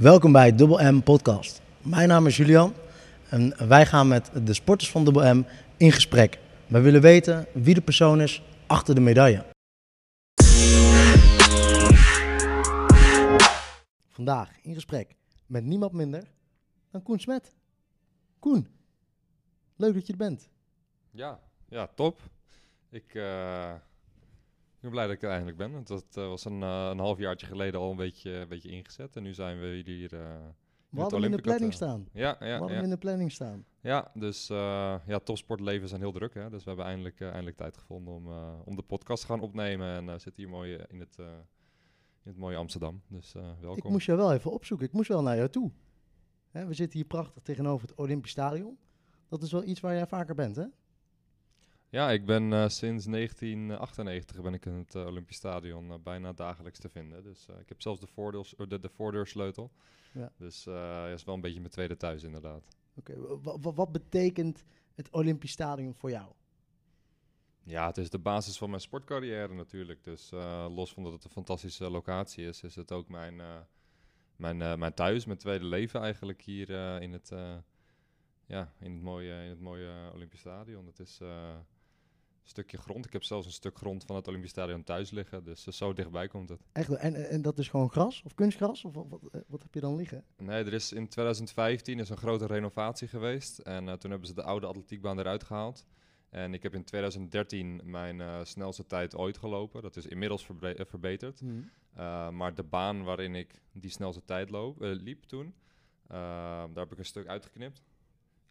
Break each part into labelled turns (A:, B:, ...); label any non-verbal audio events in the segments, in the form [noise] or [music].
A: Welkom bij Double M Podcast. Mijn naam is Julian en wij gaan met de sporters van Double M in gesprek. Wij willen weten wie de persoon is achter de medaille. Vandaag in gesprek met niemand minder dan Koen Smet. Koen, leuk dat je er bent.
B: Ja, ja, top. Ik, eh, ik ben blij dat ik er eindelijk ben. want Dat eh, was een, uh, een halfjaartje geleden al een beetje, een beetje ingezet. En nu zijn we hier. Uh,
A: we hadden hem in de planning staan.
B: Ja, ja,
A: we hadden
B: ja.
A: hem in de planning staan.
B: Ja, dus ja, topsportleven zijn heel druk. Hè? Dus we hebben eindelijk, eindelijk tijd gevonden om, om de podcast te gaan opnemen. En zitten hier mooi in het, in het mooie Amsterdam. Dus welkom.
A: Ik moest jou wel even opzoeken. Ik moest wel naar jou toe. Hè, we zitten hier prachtig tegenover het Olympisch Stadion. Dat is wel iets waar jij vaker bent, hè?
B: Ja, ik ben uh, sinds 1998 ben ik in het uh, Olympisch Stadion uh, bijna dagelijks te vinden. Dus ik heb zelfs de, voordeurs, de, de voordeursleutel. Ja. Dus ja, is wel een beetje mijn tweede thuis inderdaad.
A: Oké, okay. wat betekent het Olympisch Stadion voor jou?
B: Ja, het is de basis van mijn sportcarrière natuurlijk. Dus los van dat het een fantastische locatie is, is het ook mijn, mijn, mijn thuis, mijn tweede leven eigenlijk hier in het ja, in het mooie, in het mooie Olympisch Stadion. Het is stukje grond. Ik heb zelfs een stuk grond van het Olympisch Stadion thuis liggen. Dus uh, zo dichtbij komt het.
A: Echt? En, en dat is gewoon gras of kunstgras? Of wat, wat heb je dan liggen?
B: Nee, er is in 2015 is een grote renovatie geweest. En uh, toen hebben ze de oude atletiekbaan eruit gehaald. En ik heb in 2013 mijn snelste tijd ooit gelopen. Dat is inmiddels verbe verbeterd. Mm. maar de baan waarin ik die snelste tijd loop, liep toen, daar heb ik een stuk uitgeknipt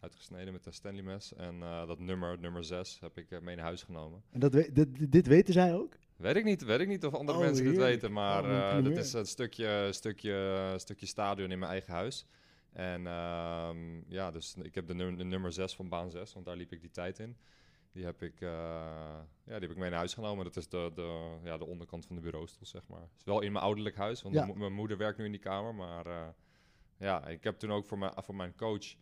B: uitgesneden met een Stanley mes. En uh, dat nummer, nummer 6, heb ik uh, mee naar huis genomen.
A: En dat we, dit, dit weten zij ook?
B: Weet ik niet, weet ik niet of andere oh, mensen dit weten, maar oh, uh, dit is een stukje, stukje, stukje stadion in mijn eigen huis. En ja, dus ik heb de, num de, nummer 6 van baan 6, want daar liep ik die tijd in. Die heb ik, ja, die heb ik mee naar huis genomen. Dat is de, de, ja, de onderkant van de bureaustoel, zeg maar. Het is wel in mijn ouderlijk huis, want ja. mijn moeder werkt nu in die kamer. Maar ja, ik heb toen ook voor mijn, voor mijn coach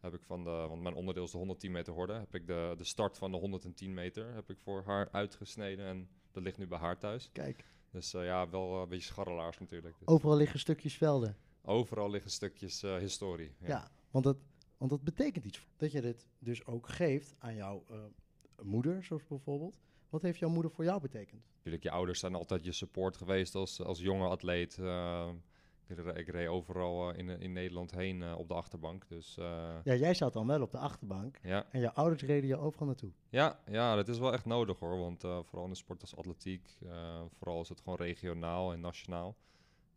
B: heb ik van de, want mijn onderdeel is de 110 meter horde, heb ik de, de start van de 110 meter heb ik voor haar uitgesneden en dat ligt nu bij haar thuis.
A: Kijk.
B: Dus uh, ja, wel uh, een beetje scharrelaars natuurlijk. Dus.
A: Overal liggen stukjes velden.
B: Overal liggen stukjes uh, historie.
A: Ja, ja, want, dat, want dat betekent iets. Dat je dit dus ook geeft aan jouw moeder, zoals bijvoorbeeld. Wat heeft jouw moeder voor jou betekend?
B: Natuurlijk, je ouders zijn altijd je support geweest als, als jonge atleet. Ik reed overal uh, in, in Nederland heen uh, op de achterbank. Dus, uh,
A: ja, jij zat dan wel op de achterbank.
B: Ja.
A: En je ouders reden je overal naartoe.
B: Ja, ja dat is wel echt nodig hoor. Want vooral in de sport als atletiek, vooral is het gewoon regionaal en nationaal.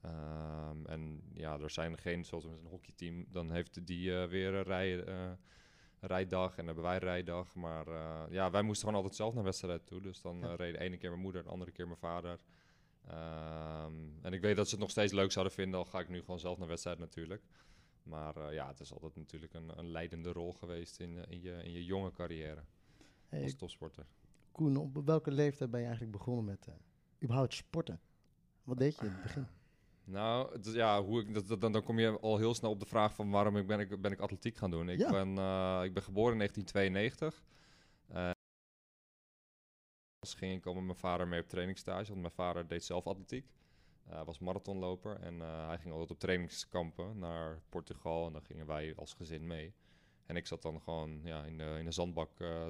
B: Um, en ja, er zijn geen, zoals met een hockeyteam, dan heeft die weer een rij, rijdag en hebben wij rijdag. Maar ja, wij moesten gewoon altijd zelf naar wedstrijden toe. Dus dan reed de ene keer mijn moeder, de andere keer mijn vader. Um, en ik weet dat ze het nog steeds leuk zouden vinden, al ga ik nu gewoon zelf naar wedstrijd natuurlijk. Maar uh, ja, het is altijd natuurlijk een, een leidende rol geweest in, uh, in, je, in je jonge carrière hey, als topsporter.
A: Koen, op welke leeftijd ben je eigenlijk begonnen met uh, überhaupt sporten? Wat deed je in het begin?
B: Nou, ja, hoe ik, dat, dan, dan kom je al heel snel op de vraag van waarom ik ben, ik, ben ik atletiek gaan doen. Ik, ja. ben, ik ben geboren in 1992 ging ik al met mijn vader mee op trainingsstage. Want mijn vader deed zelf atletiek. Hij was marathonloper en uh, hij ging altijd op trainingskampen naar Portugal. En dan gingen wij als gezin mee. En ik zat dan gewoon ja, in, de, in de zandbak, uh,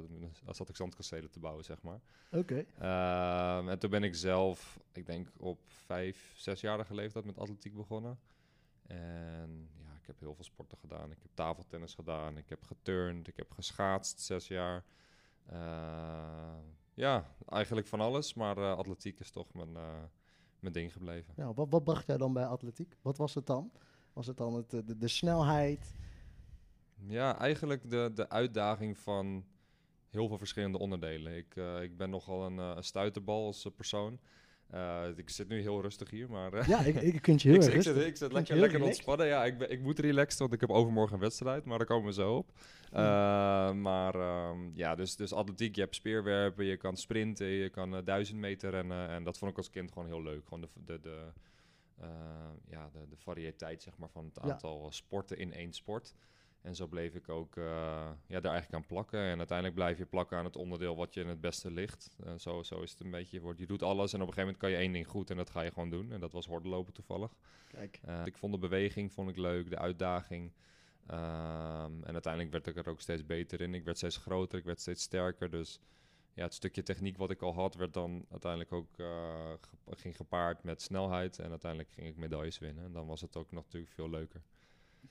B: zat ik zandkastelen te bouwen, zeg maar.
A: Oké.
B: Okay. en toen ben ik zelf, ik denk op vijf, zesjarige leeftijd met atletiek begonnen. En ja, ik heb heel veel sporten gedaan. Ik heb tafeltennis gedaan, ik heb geturnd, ik heb geschaatst zes jaar. Ja, eigenlijk van alles. Maar uh, atletiek is toch mijn, uh, mijn ding gebleven.
A: Ja, wat, wat bracht jij dan bij atletiek? Wat was het dan? Was het dan het, de, de snelheid?
B: Ja, eigenlijk de, de uitdaging van heel veel verschillende onderdelen. Ik, uh, ik ben nogal een, een stuiterbal als persoon. Uh, ik zit nu heel rustig hier, maar... Uh,
A: ja, ik, ik kunt je [laughs] heel
B: ik,
A: erg
B: ik zit, ik zit lekker, lekker ontspannen. Ja, ik, ben, ik moet relaxed, want ik heb overmorgen een wedstrijd, maar daar komen we zo op. Uh, maar um, ja, dus, dus atletiek, je hebt speerwerpen, je kan sprinten, je kan duizend meter rennen. En dat vond ik als kind gewoon heel leuk. Gewoon de, de, de, ja, de, de variëteit zeg maar, van het aantal ja. sporten in één sport. En zo bleef ik ook uh, ja, daar eigenlijk aan plakken. En uiteindelijk blijf je plakken aan het onderdeel wat je het beste ligt. Uh, zo, zo is het een beetje. Je, wordt, je doet alles en op een gegeven moment kan je één ding goed en dat ga je gewoon doen. En dat was hordenlopen toevallig.
A: Kijk.
B: Uh, ik vond de beweging vond ik leuk, de uitdaging. Um, en uiteindelijk werd ik er ook steeds beter in. Ik werd steeds groter, ik werd steeds sterker. Dus ja, het stukje techniek wat ik al had, werd dan uiteindelijk ook ging gepaard met snelheid. En uiteindelijk ging ik medailles winnen. En dan was het ook nog natuurlijk veel leuker.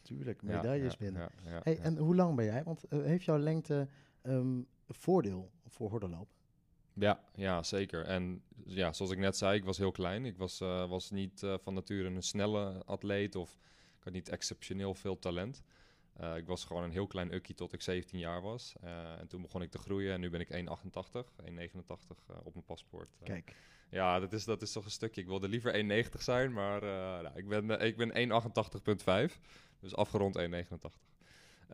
A: Tuurlijk, medailles winnen. Hey, En hoe lang ben jij? Want uh, heeft jouw lengte um, een voordeel voor hordenlopen?
B: Ja, ja, zeker. En ja, zoals ik net zei, ik was heel klein. Ik was, uh, was niet uh, van nature een snelle atleet of ik had niet exceptioneel veel talent. Uh, ik was gewoon een heel klein ukkie tot ik 17 jaar was. en toen begon ik te groeien en nu ben ik 1,88, 1,89 op mijn paspoort.
A: Kijk.
B: Ja, dat is, dat is toch een stukje. Ik wilde liever 1,90 zijn, maar nou, ik ben, ik ben 1,88,5. Dus afgerond 1,89.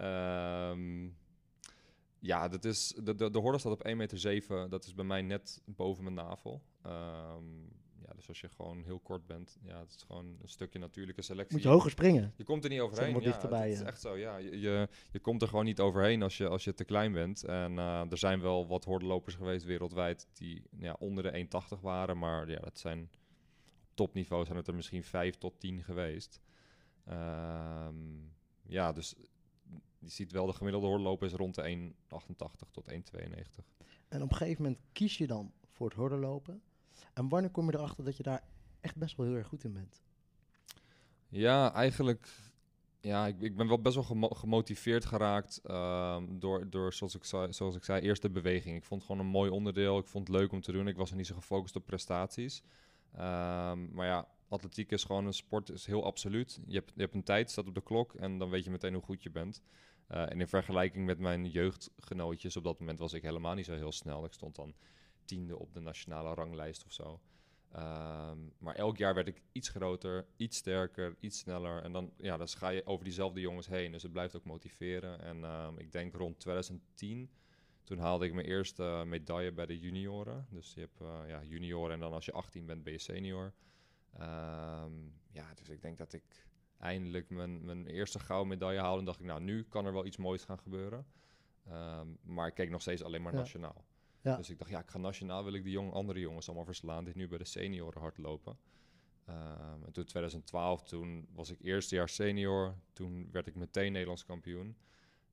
B: Um, ja, dat is, de, de, de horde staat op 1,7 meter. 7, dat is bij mij net boven mijn navel. Um, ja, dus als je gewoon heel kort bent, ja, het is gewoon een stukje natuurlijke selectie.
A: Moet je hoger springen?
B: Je komt er niet overheen. Ja,
A: dichterbij,
B: het is echt zo. Ja, je, je, je komt er gewoon niet overheen als je, als je te klein bent. En uh, er zijn wel wat hordenlopers geweest wereldwijd die ja, onder de 1,80 waren. Maar ja, dat zijn op topniveau zijn het er misschien 5 tot 10 geweest. Um, ja, dus je ziet wel de gemiddelde hordenlopen is rond de 1,88 tot 1,92.
A: En op een gegeven moment kies je dan voor het hordenlopen. En wanneer kom je erachter dat je daar echt best wel heel erg goed in bent?
B: Ja, eigenlijk. Ja, ik, ik ben wel best wel gemo gemotiveerd geraakt um, door, door zoals, ik zei, zoals ik zei, eerst de beweging. Ik vond het gewoon een mooi onderdeel. Ik vond het leuk om te doen. Ik was er niet zo gefocust op prestaties. Um, maar ja, atletiek is gewoon een sport, is heel absoluut. Je hebt, je hebt een tijd, staat op de klok en dan weet je meteen hoe goed je bent. Uh, en in vergelijking met mijn jeugdgenootjes, op dat moment was ik helemaal niet zo heel snel. Ik stond dan tiende op de nationale ranglijst of zo. Um, maar elk jaar werd ik iets groter, iets sterker, iets sneller. En dan, ja, dan ga je over diezelfde jongens heen. Dus het blijft ook motiveren. En um, ik denk rond 2010, toen haalde ik mijn eerste medaille bij de junioren. Dus je hebt uh, ja, junioren en dan als je 18 bent ben je senior. Um, ja, dus ik denk dat ik eindelijk mijn, mijn eerste gouden medaille haalde. En dacht ik, nou, nu kan er wel iets moois gaan gebeuren. Maar ik keek nog steeds alleen maar
A: Ja.
B: nationaal.
A: Ja.
B: Dus ik dacht, ja, ik ga nationaal, wil ik die jong, andere jongens allemaal verslaan die nu bij de senioren hardlopen. Um, en toen 2012, toen was ik eerste jaar senior. Toen werd ik meteen Nederlands kampioen.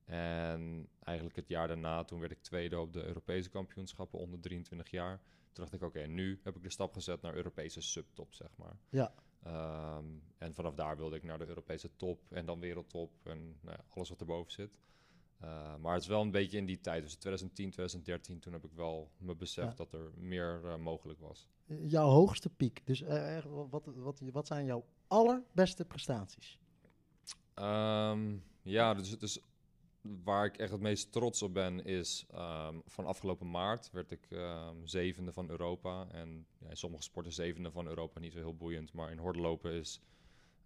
B: En eigenlijk het jaar daarna, toen werd ik tweede op de Europese kampioenschappen onder 23 jaar. Toen dacht ik, oké, nu heb ik de stap gezet naar Europese subtop, zeg maar.
A: Ja.
B: Um, en vanaf daar wilde ik naar de Europese top en dan wereldtop en nou ja, alles wat erboven zit. Uh, maar het is wel een beetje in die tijd, dus 2010, 2013, toen heb ik wel me beseft
A: Ja.
B: dat er meer uh, mogelijk was.
A: Jouw hoogste piek. Dus eh, wat, wat, wat zijn jouw allerbeste prestaties?
B: Um, ja, dus, dus waar ik echt het meest trots op ben is um, van afgelopen maart werd ik um, zevende van Europa. En ja, in sommige sporten zevende van Europa niet zo heel boeiend, maar in hordenlopen is,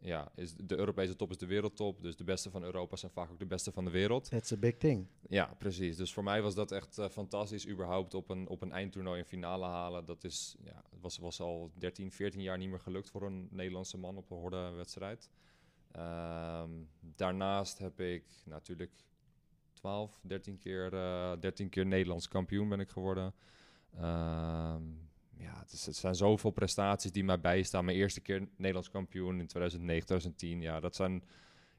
B: ja, is de Europese top is de wereldtop. Dus de beste van Europa zijn vaak ook de beste van de wereld.
A: That's a big thing.
B: Ja, precies. Dus voor mij was dat echt uh, fantastisch. Überhaupt op een, op een eindtoernooi een finale halen. Dat is, ja, was, was al 13, 14 jaar niet meer gelukt voor een Nederlandse man op een horde-wedstrijd. Um, daarnaast heb ik natuurlijk 12, 13 keer, uh, 13 keer Nederlands kampioen ben ik geworden. Um, ja, het, is, het, zijn zoveel prestaties die mij bijstaan. Mijn eerste keer Nederlands kampioen in 2009, 2010. Ja, dat zijn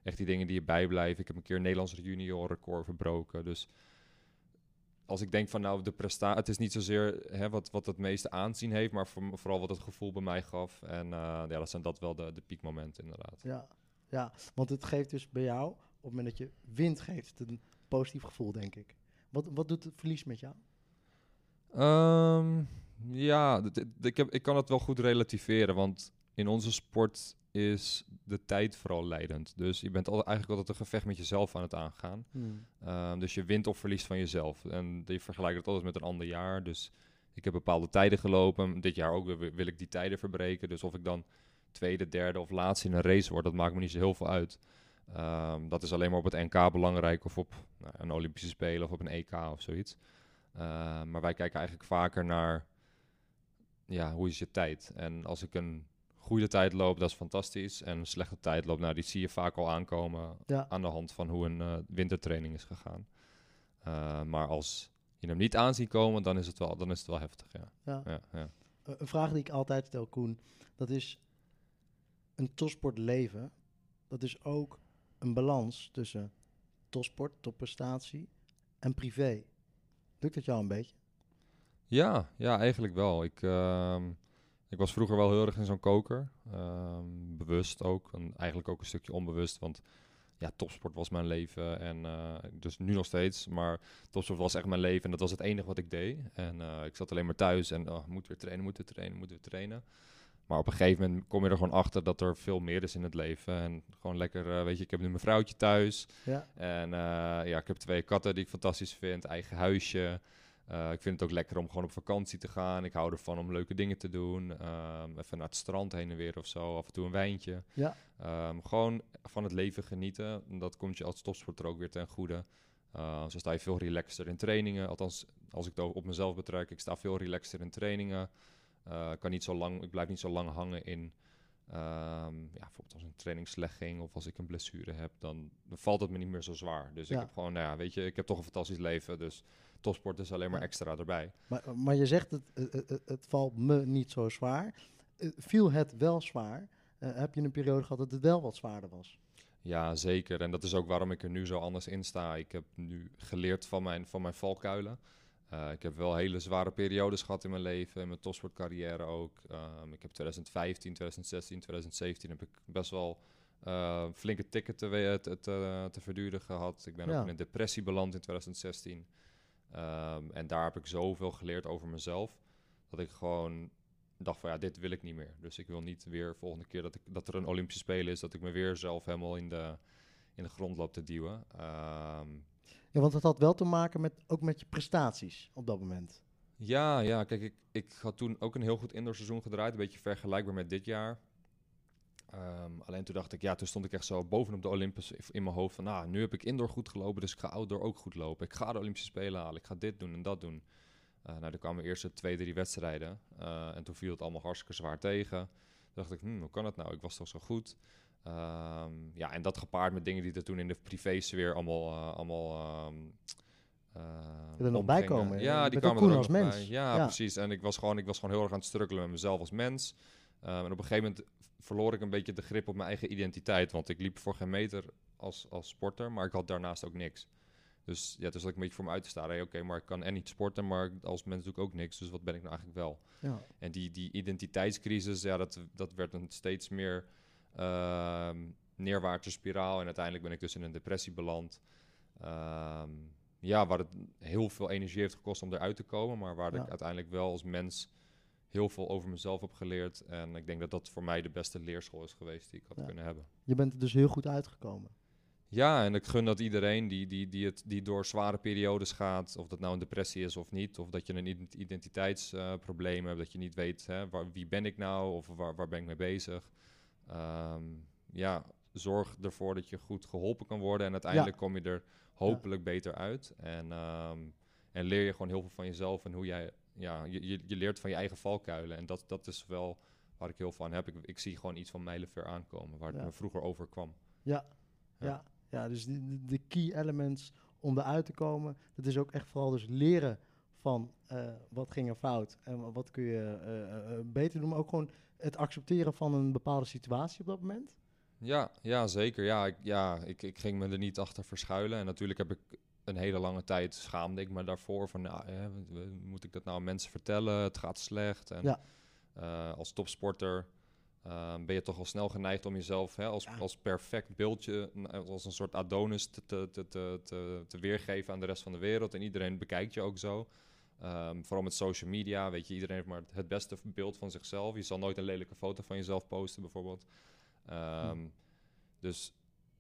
B: echt die dingen die je bijblijven. Ik heb een keer een Nederlands junior record verbroken. Dus als ik denk van nou, de prestatie... Het is niet zozeer hè, wat, wat het meeste aanzien heeft... maar voor, vooral wat het gevoel bij mij gaf. En uh, ja, dat zijn dat wel de, de piekmomenten inderdaad.
A: Ja, ja, want het geeft dus bij jou... op het moment dat je wint, geeft het een positief gevoel, denk ik. Wat, wat doet het verlies met jou?
B: Um, ja, ik, heb, ik kan het wel goed relativeren, want in onze sport is de tijd vooral leidend. Dus je bent altijd, eigenlijk altijd een gevecht met jezelf aan het aangaan.
A: Hmm.
B: Um, dus je wint of verliest van jezelf. En je vergelijkt het altijd met een ander jaar. Dus ik heb bepaalde tijden gelopen. Dit jaar ook wil, ik die tijden verbreken. Dus of ik dan tweede, derde of laatste in een race word, dat maakt me niet zo heel veel uit. Um, dat is alleen maar op het NK belangrijk of op nou, een Olympische Spelen of op een EK of zoiets. Uh, maar wij kijken eigenlijk vaker naar ja, hoe is je tijd? En als ik een goede tijdloop, dat is fantastisch. En een slechte tijdloop, nou, die zie je vaak al aankomen
A: Ja.
B: aan de hand van hoe een eh, wintertraining is gegaan. Eh, maar als je hem niet aan ziet komen, dan is het wel, dan is het wel heftig, ja.
A: Ja.
B: ja, ja.
A: Een vraag die ik altijd stel, Koen, dat is een topsport leven. Dat is ook een balans tussen topsport, topprestatie en privé. Lukt dat jou een beetje?
B: Ja, ja, eigenlijk wel. Ik, ehm, ik was vroeger wel heel erg in zo'n koker. Ehm, bewust ook. En eigenlijk ook een stukje onbewust. Want ja, topsport was mijn leven. En eh, dus nu nog steeds. Maar topsport was echt mijn leven. En dat was het enige wat ik deed. En eh, ik zat alleen maar thuis. En oh, moet weer trainen, moet weer trainen, moet weer trainen. Maar op een gegeven moment kom je er gewoon achter dat er veel meer is in het leven. En gewoon lekker, eh, weet je, ik heb nu mijn vrouwtje thuis.
A: Ja.
B: En ja, ik heb twee katten die ik fantastisch vind, eigen huisje. Eh, ik vind het ook lekker om gewoon op vakantie te gaan. Ik hou ervan om leuke dingen te doen. Ehm, even naar het strand heen en weer of zo. Af en toe een wijntje.
A: Ja.
B: Ehm, gewoon van het leven genieten. En Dat komt je als topsporter ook weer ten goede. Uh, zo sta je veel relaxter in trainingen. Althans, als ik het op mezelf betrek. Ik sta veel relaxter in trainingen. Uh, kan niet zo lang, ik blijf niet zo lang hangen in... ehm, ja, bijvoorbeeld als een training slecht ging of als ik een blessure heb, dan, dan valt het me niet meer zo zwaar. Dus
A: Ja.
B: ik heb gewoon, nou ja, weet je, ik heb toch een fantastisch leven. Dus topsport is alleen maar extra erbij.
A: Maar, maar je zegt, het, het, valt me niet zo zwaar. Eh, viel het wel zwaar? Eh, heb je een periode gehad dat het wel wat zwaarder was?
B: Ja, zeker. En dat is ook waarom ik er nu zo anders in sta. Ik heb nu geleerd van mijn, van mijn valkuilen. Uh, ik heb wel hele zware periodes gehad in mijn leven, in mijn topsportcarrière ook. Um, ik heb 2015, 2016, 2017 heb ik best wel uh, flinke tikken te, te, te, te, verduren gehad. Ik ben
A: Ja.
B: ook in een depressie beland in 2016. Um, en daar heb ik zoveel geleerd over mezelf, dat ik gewoon dacht van ja, dit wil ik niet meer. Dus ik wil niet weer volgende keer dat, ik, dat er een Olympische Spelen is, dat ik me weer zelf helemaal in de, in de grond loop te duwen. Um,
A: Ja, want het had wel te maken met, ook met je prestaties op dat moment.
B: Ja, ja, kijk, ik, ik had toen ook een heel goed indoorseizoen gedraaid. Een beetje vergelijkbaar met dit jaar. Um, alleen toen dacht ik, ja, toen stond ik echt zo bovenop de Olympus in mijn hoofd van, nou, nu heb ik indoor goed gelopen, dus ik ga outdoor ook goed lopen. Ik ga de Olympische Spelen halen, ik ga dit doen en dat doen. Uh, nou, er kwamen eerst twee, drie wedstrijden uh, en toen viel het allemaal hartstikke zwaar tegen. Toen dacht ik, hm, hoe kan het nou? Ik was toch zo goed. Um, ja, en dat gepaard met dingen die er toen in de privésfeer allemaal, uh, allemaal um,
A: uh, er nog bij komen.
B: Ja, die kwamen er
A: als
B: ook nog
A: mens.
B: bij. Ja, ja, precies. En ik was, gewoon, ik was gewoon heel erg aan het struggelen met mezelf als mens. Um, en op een gegeven moment verloor ik een beetje de grip op mijn eigen identiteit. Want ik liep voor geen meter als, als sporter, maar ik had daarnaast ook niks. Dus ja, dus dat ik een beetje voor me uit te staan. Hey, Oké, okay, maar ik kan en niet sporten, maar als mens doe ik ook niks. Dus wat ben ik nou eigenlijk wel?
A: Ja.
B: En die, die identiteitscrisis, ja, dat, dat werd een steeds meer uh, neerwaartse spiraal. En uiteindelijk ben ik dus in een depressie beland. Um, ja, waar het heel veel energie heeft gekost om eruit te komen. Maar waar
A: Ja.
B: ik uiteindelijk wel als mens heel veel over mezelf heb geleerd. En ik denk dat dat voor mij de beste leerschool is geweest die ik had
A: Ja.
B: kunnen hebben.
A: Je bent er dus heel goed uitgekomen.
B: Ja, en ik gun dat iedereen die, die, die, het, die door zware periodes gaat, of dat nou een depressie is of niet, of dat je een ident- identiteitsprobleem hebt, dat je niet weet hè, waar, wie ben ik nou of waar, waar ben ik mee bezig. Ehm, ja, zorg ervoor dat je goed geholpen kan worden en uiteindelijk kom je er hopelijk beter uit. En, ehm, en leer je gewoon heel veel van jezelf en hoe jij, ja, je, je, je leert van je eigen valkuilen. En dat, dat is wel waar ik heel aan heb. Ik, ik zie gewoon iets van mijlenver aankomen, waar het
A: Ja.
B: me vroeger overkwam.
A: Ja,
B: Ja.
A: ja. ja, dus de, de- de key elements om eruit te komen, dat is ook echt vooral dus leren van eh, wat ging er fout en wat kun je eh, eh, beter doen, maar ook gewoon het accepteren van een bepaalde situatie op dat moment.
B: Ja, ja zeker. Ja, ik, ja ik, ik ging me er niet achter verschuilen. En natuurlijk heb ik een hele lange tijd schaamde ik me daarvoor. Van, nou, hè, moet ik dat nou aan mensen vertellen? Het gaat slecht. En
A: Ja.
B: eh, als topsporter eh, ben je toch al snel geneigd om jezelf hè, als,
A: Ja.
B: als perfect beeldje, als een soort Adonis te, te, te, te, te, weergeven aan de rest van de wereld. En iedereen bekijkt je ook zo. Ehm, vooral met social media, weet je, iedereen heeft maar het beste beeld van zichzelf. Je zal nooit een lelijke foto van jezelf posten, bijvoorbeeld. Ehm, Dus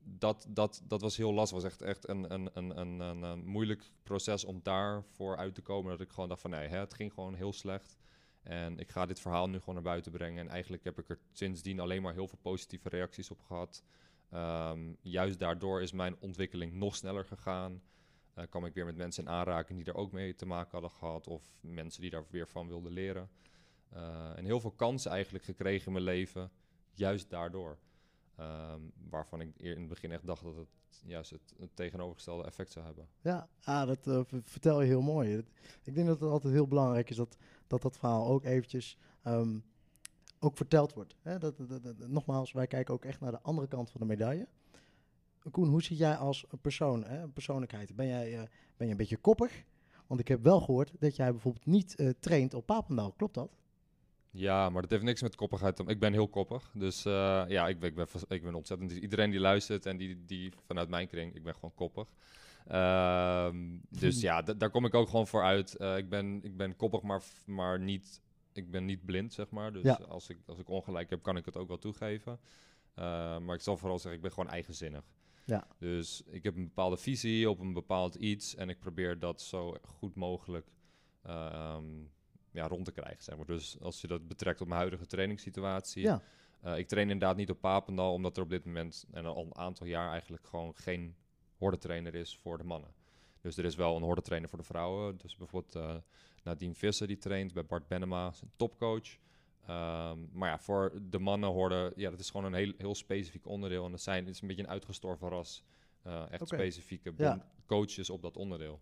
B: dat, dat, dat was heel lastig. Het was echt, echt een, een, een, een, een, moeilijk proces om daarvoor uit te komen. Dat ik gewoon dacht van nee, hè, het ging gewoon heel slecht. En ik ga dit verhaal nu gewoon naar buiten brengen. En eigenlijk heb ik er sindsdien alleen maar heel veel positieve reacties op gehad. Ehm, juist daardoor is mijn ontwikkeling nog sneller gegaan. Eh kwam ik weer met mensen in aanraking die daar ook mee te maken hadden gehad. Of mensen die daar weer van wilden leren. Eh, en heel veel kansen eigenlijk gekregen in mijn leven, juist daardoor. Ehm, waarvan ik in het begin echt dacht dat het juist het, tegenovergestelde effect zou hebben.
A: Ja, ah, dat eh, vertel je heel mooi. Ik denk dat het altijd heel belangrijk is dat dat, dat verhaal ook eventjes ehm, ook verteld wordt. Hè? Dat, nogmaals, wij kijken ook echt naar de andere kant van de medaille. Koen, hoe zit jij als persoon, hè, persoonlijkheid? Ben jij, eh, ben je een beetje koppig? Want ik heb wel gehoord dat jij bijvoorbeeld niet eh, traint op Papendal. Klopt dat?
B: Ja, maar dat heeft niks met koppigheid te Ik ben heel koppig. Dus eh, ja, ik ben, ik, ben, ik ben ontzettend... Iedereen die luistert en die, die vanuit mijn kring, ik ben gewoon koppig. Ehm, dus [laughs] ja, da- daar kom ik ook gewoon voor uit. Eh, ik, ben, ik ben koppig, maar, maar niet... Ik ben niet blind, zeg maar. Dus
A: Ja.
B: als, ik, als ik ongelijk heb, kan ik het ook wel toegeven. Eh, maar ik zal vooral zeggen, ik ben gewoon eigenzinnig.
A: Ja.
B: Dus ik heb een bepaalde visie op een bepaald iets... en ik probeer dat zo goed mogelijk ehm, ja, rond te krijgen, zeg maar. Dus als je dat betrekt op mijn huidige trainingssituatie...
A: Ja.
B: eh, ik train inderdaad niet op Papendal, omdat er op dit moment... en al een aantal jaar eigenlijk gewoon geen hordetrainer is voor de mannen. Dus er is wel een hordetrainer voor de vrouwen. Dus bijvoorbeeld eh Nadine Visser, die traint bij Bart Benema, een topcoach. Ehm, maar ja, voor de mannen horden, ja, dat is gewoon een heel, heel specifiek onderdeel. En dat zijn, het is een beetje een uitgestorven ras. Eh, echt specifieke
A: Ja.
B: coaches op dat onderdeel.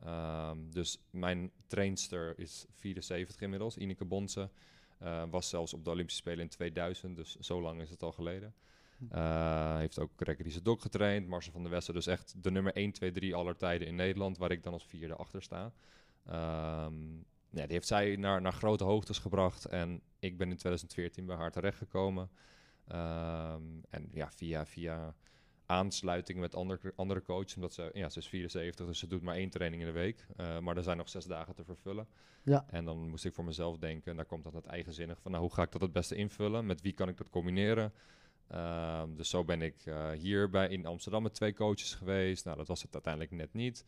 B: Ehm, dus mijn trainster is 74 inmiddels, Ineke Bonse. Eh, was zelfs op de Olympische Spelen in 2000, dus zo lang is het al geleden. Eh, heeft ook Gregory Dok getraind, Marcel van der Westen. Dus echt de nummer 1, 2, 3 aller tijden in Nederland, waar ik dan als vierde achter sta. Ehm, ja, die heeft zij naar, naar grote hoogtes gebracht. En ik ben in 2014 bij haar terechtgekomen. Ehm en ja, via, via aansluiting met andere, andere coaches. Omdat ze, ja, ze is 74, dus ze doet maar één training in de week. Eh, maar er zijn nog zes dagen te vervullen.
A: Ja.
B: En dan moest ik voor mezelf denken, en daar komt dan het eigenzinnig van, nou, hoe ga ik dat het beste invullen? Met wie kan ik dat combineren? Ehm, dus zo ben ik eh, hier bij, in Amsterdam met twee coaches geweest. Nou, dat was het uiteindelijk net niet.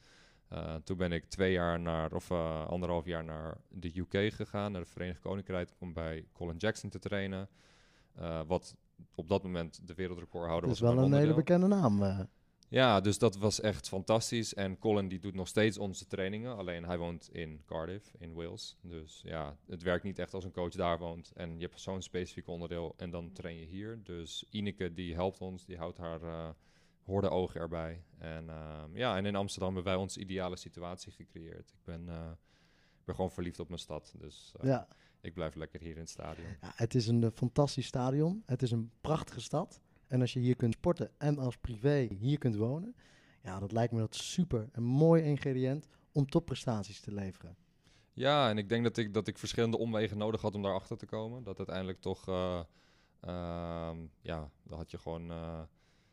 B: Eh, toen ben ik twee jaar naar, of anderhalf jaar naar de UK gegaan, naar de Verenigd Koninkrijk, om bij Colin Jackson te trainen. Wat op dat moment de wereldrecordhouder
A: Dat is
B: was. op
A: wel een hele bekende naam. eh.
B: Ja, dus dat was echt fantastisch. En Colin die doet nog steeds onze trainingen. Alleen hij woont in Cardiff, in Wales. Dus ja, het werkt niet echt als een coach daar woont. En je hebt zo'n specifiek onderdeel en dan train je hier. Dus Ineke die helpt ons, die houdt haar eh hoorde ogen erbij. En ehm, ja, en in Amsterdam hebben wij onze ideale situatie gecreëerd. Ik ben, eh, ben gewoon verliefd op mijn stad. Dus
A: ja.
B: Ik blijf lekker hier in het stadion.
A: Ja, het is een eh, fantastisch stadion. Het is een prachtige stad. En als je hier kunt sporten en als privé hier kunt wonen, ja, dat lijkt me dat super. Een mooi ingrediënt om topprestaties te leveren.
B: Ja, en ik denk dat ik, dat ik verschillende omwegen nodig had om daarachter te komen. Dat uiteindelijk toch, eh, ehm, ja, dan had je gewoon eh,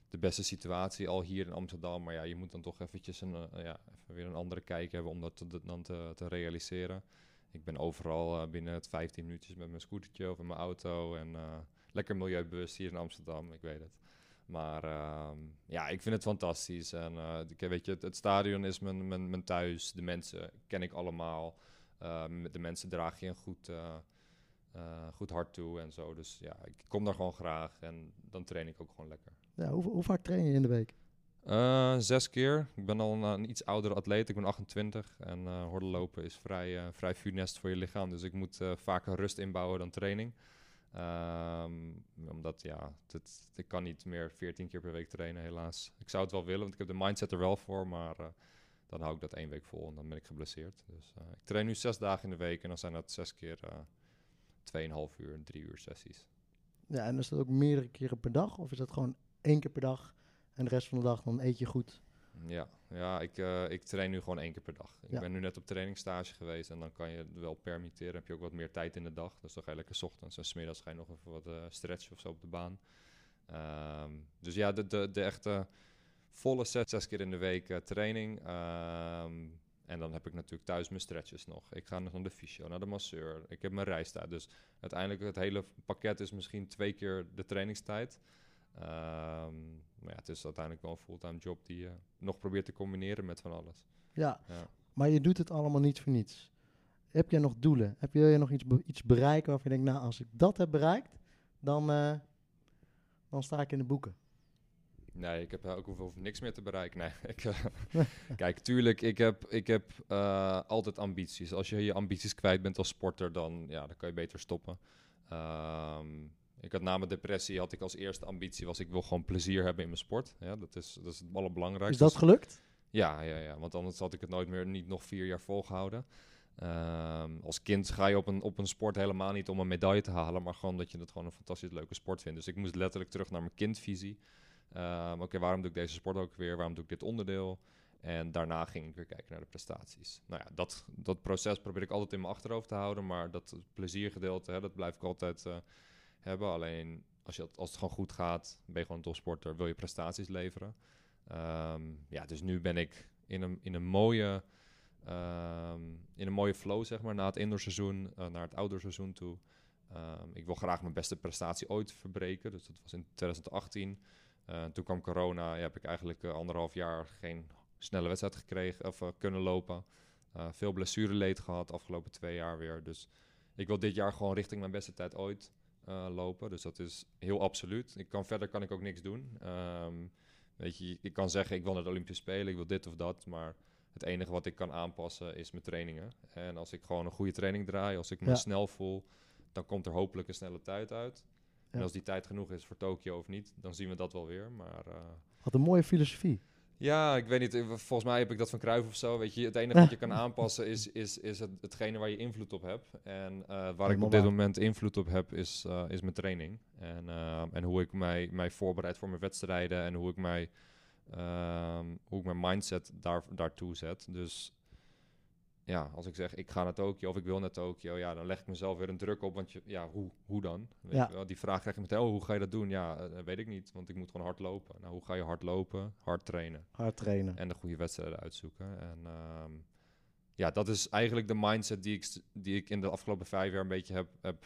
B: de beste situatie al hier in Amsterdam. Maar ja, je moet dan toch eventjes een, ja, even weer een andere kijk hebben om dat te- dan te, te realiseren. Ik ben overal eh, binnen het 15 minuutjes met mijn scootertje of in mijn auto. En eh, lekker milieubewust hier in Amsterdam, ik weet het. Maar ehm, ja, ik vind het fantastisch. En eh, weet je, het, stadion is mijn, mijn, mijn thuis. De mensen ken ik allemaal. Eh, met de mensen draag je een goed, goed hart toe en zo. Dus ja, ik kom daar gewoon graag en dan train ik ook gewoon lekker.
A: Ja, hoe, hoe vaak train je in de week?
B: Eh, zes keer. Ik ben al een, een iets oudere atleet. Ik ben 28 en eh hordenlopen is vrij, eh, vrij funest voor je lichaam. Dus ik moet eh, vaker rust inbouwen dan training. Ehm, omdat ja, ik kan niet meer 14 keer per week trainen, helaas. Ik zou het wel willen, want ik heb de mindset er wel voor. Maar eh, dan hou ik dat één week vol en dan ben ik geblesseerd. Dus eh, ik train nu zes dagen in de week en dan zijn dat zes keer uh, 2,5 uur, drie uur sessies.
A: Ja, en is dat ook meerdere keren per dag? Of is dat gewoon één keer per dag en de rest van de dag dan eet je goed?
B: Ja, ja ik, uh, ik train nu gewoon één keer per dag. Ik
A: Ja.
B: ben nu net op trainingsstage geweest en dan kan je het wel permitteren. heb je ook wat meer tijd in de dag. Dus dan ga je lekker ochtends en smiddags ga je nog even wat uh, stretchen of zo op de baan. Um, dus ja, de, de, de echte volle set, zes keer in de week uh, training. Um, en dan heb ik natuurlijk thuis mijn stretches nog. Ik ga nog naar de fysio, naar de masseur. Ik heb mijn reistijd. Dus uiteindelijk het hele pakket is misschien twee keer de trainingstijd. Um, maar ja, het is uiteindelijk wel een fulltime job die je nog probeert te combineren met van alles.
A: Ja,
B: ja.
A: maar je doet het allemaal niet voor niets. Heb jij nog doelen? Heb je, wil je nog iets, be iets bereiken waarvan je denkt, nou, als ik dat heb bereikt, dan, uh, dan sta ik in de boeken?
B: Nee, ik heb ook hoeveel niks meer te bereiken. Nee, [laughs] ik, uh, [laughs] kijk, tuurlijk, ik heb, ik heb uh, altijd ambities. Als je je ambities kwijt bent als sporter, dan, ja, dan kan je beter stoppen. Um, ik had na mijn depressie, had ik als eerste ambitie, was ik wil gewoon plezier hebben in mijn sport. Ja, dat, is, dat is het allerbelangrijkste.
A: Is dat gelukt?
B: Ja, ja, ja, want anders had ik het nooit meer, niet nog vier jaar volgehouden. Um, als kind ga je op een, op een sport helemaal niet om een medaille te halen, maar gewoon dat je het gewoon een fantastisch leuke sport vindt. Dus ik moest letterlijk terug naar mijn kindvisie. Um, Oké, waarom doe ik deze sport ook weer? Waarom doe ik dit onderdeel? En daarna ging ik weer kijken naar de prestaties. Nou ja, dat, dat proces probeer ik altijd in mijn achterhoofd te houden, maar dat pleziergedeelte, hè, dat blijf ik altijd uh, hebben. Alleen als, je, als het gewoon goed gaat, ben je gewoon een topsporter, wil je prestaties leveren. Um, ja, dus nu ben ik in een, in een mooie Um, in een mooie flow, zeg maar, na het indoorseizoen uh, naar het outdoorseizoen toe. Um, ik wil graag mijn beste prestatie ooit verbreken. Dus dat was in 2018. Uh, toen kwam corona. Heb ik eigenlijk uh, anderhalf jaar geen snelle wedstrijd gekregen of kunnen lopen. veel blessureleed gehad afgelopen twee jaar weer. Dus ik wil dit jaar gewoon richting mijn beste tijd ooit lopen. Dus dat is heel absoluut. Ik kan, verder kan ik ook niks doen. Um, weet je, ik kan zeggen ik wil naar de Olympische Spelen, ik wil dit of dat, maar het enige wat ik kan aanpassen is mijn trainingen. En als ik gewoon een goede training draai, als ik me
A: Ja.
B: snel voel, dan komt er hopelijk een snelle tijd uit. En als die tijd genoeg is voor Tokio of niet, dan zien we dat wel weer. Maar eh,
A: Wat een mooie filosofie.
B: Ja, ik weet niet. eh, Volgens mij heb ik dat van Cruijff of zo. Weet je, het enige wat je kan [laughs] aanpassen is, is, is het, hetgene waar je invloed op hebt. En eh, waar ik op dit moment invloed op heb, is, eh, is mijn training. En, en hoe ik mij, mij voorbereid voor mijn wedstrijden en hoe ik mij ehm, hoe ik mijn mindset daar, daartoe zet. Dus ja, als ik zeg ik ga naar Tokio of ik wil naar Tokio, ja, dan leg ik mezelf weer een druk op. Want je, ja, hoe, hoe dan? Weet
A: Ja.
B: je wel? Die vraag krijg ik meteen, oh, hoe ga je dat doen? Ja, eh, weet ik niet, want ik moet gewoon hard lopen. Nou, hoe ga je hard lopen? Hard trainen
A: Hard trainen.
B: en de goede wedstrijden uitzoeken. En ehm, ja, dat is eigenlijk de mindset die ik, die ik in de afgelopen vijf jaar een beetje heb, heb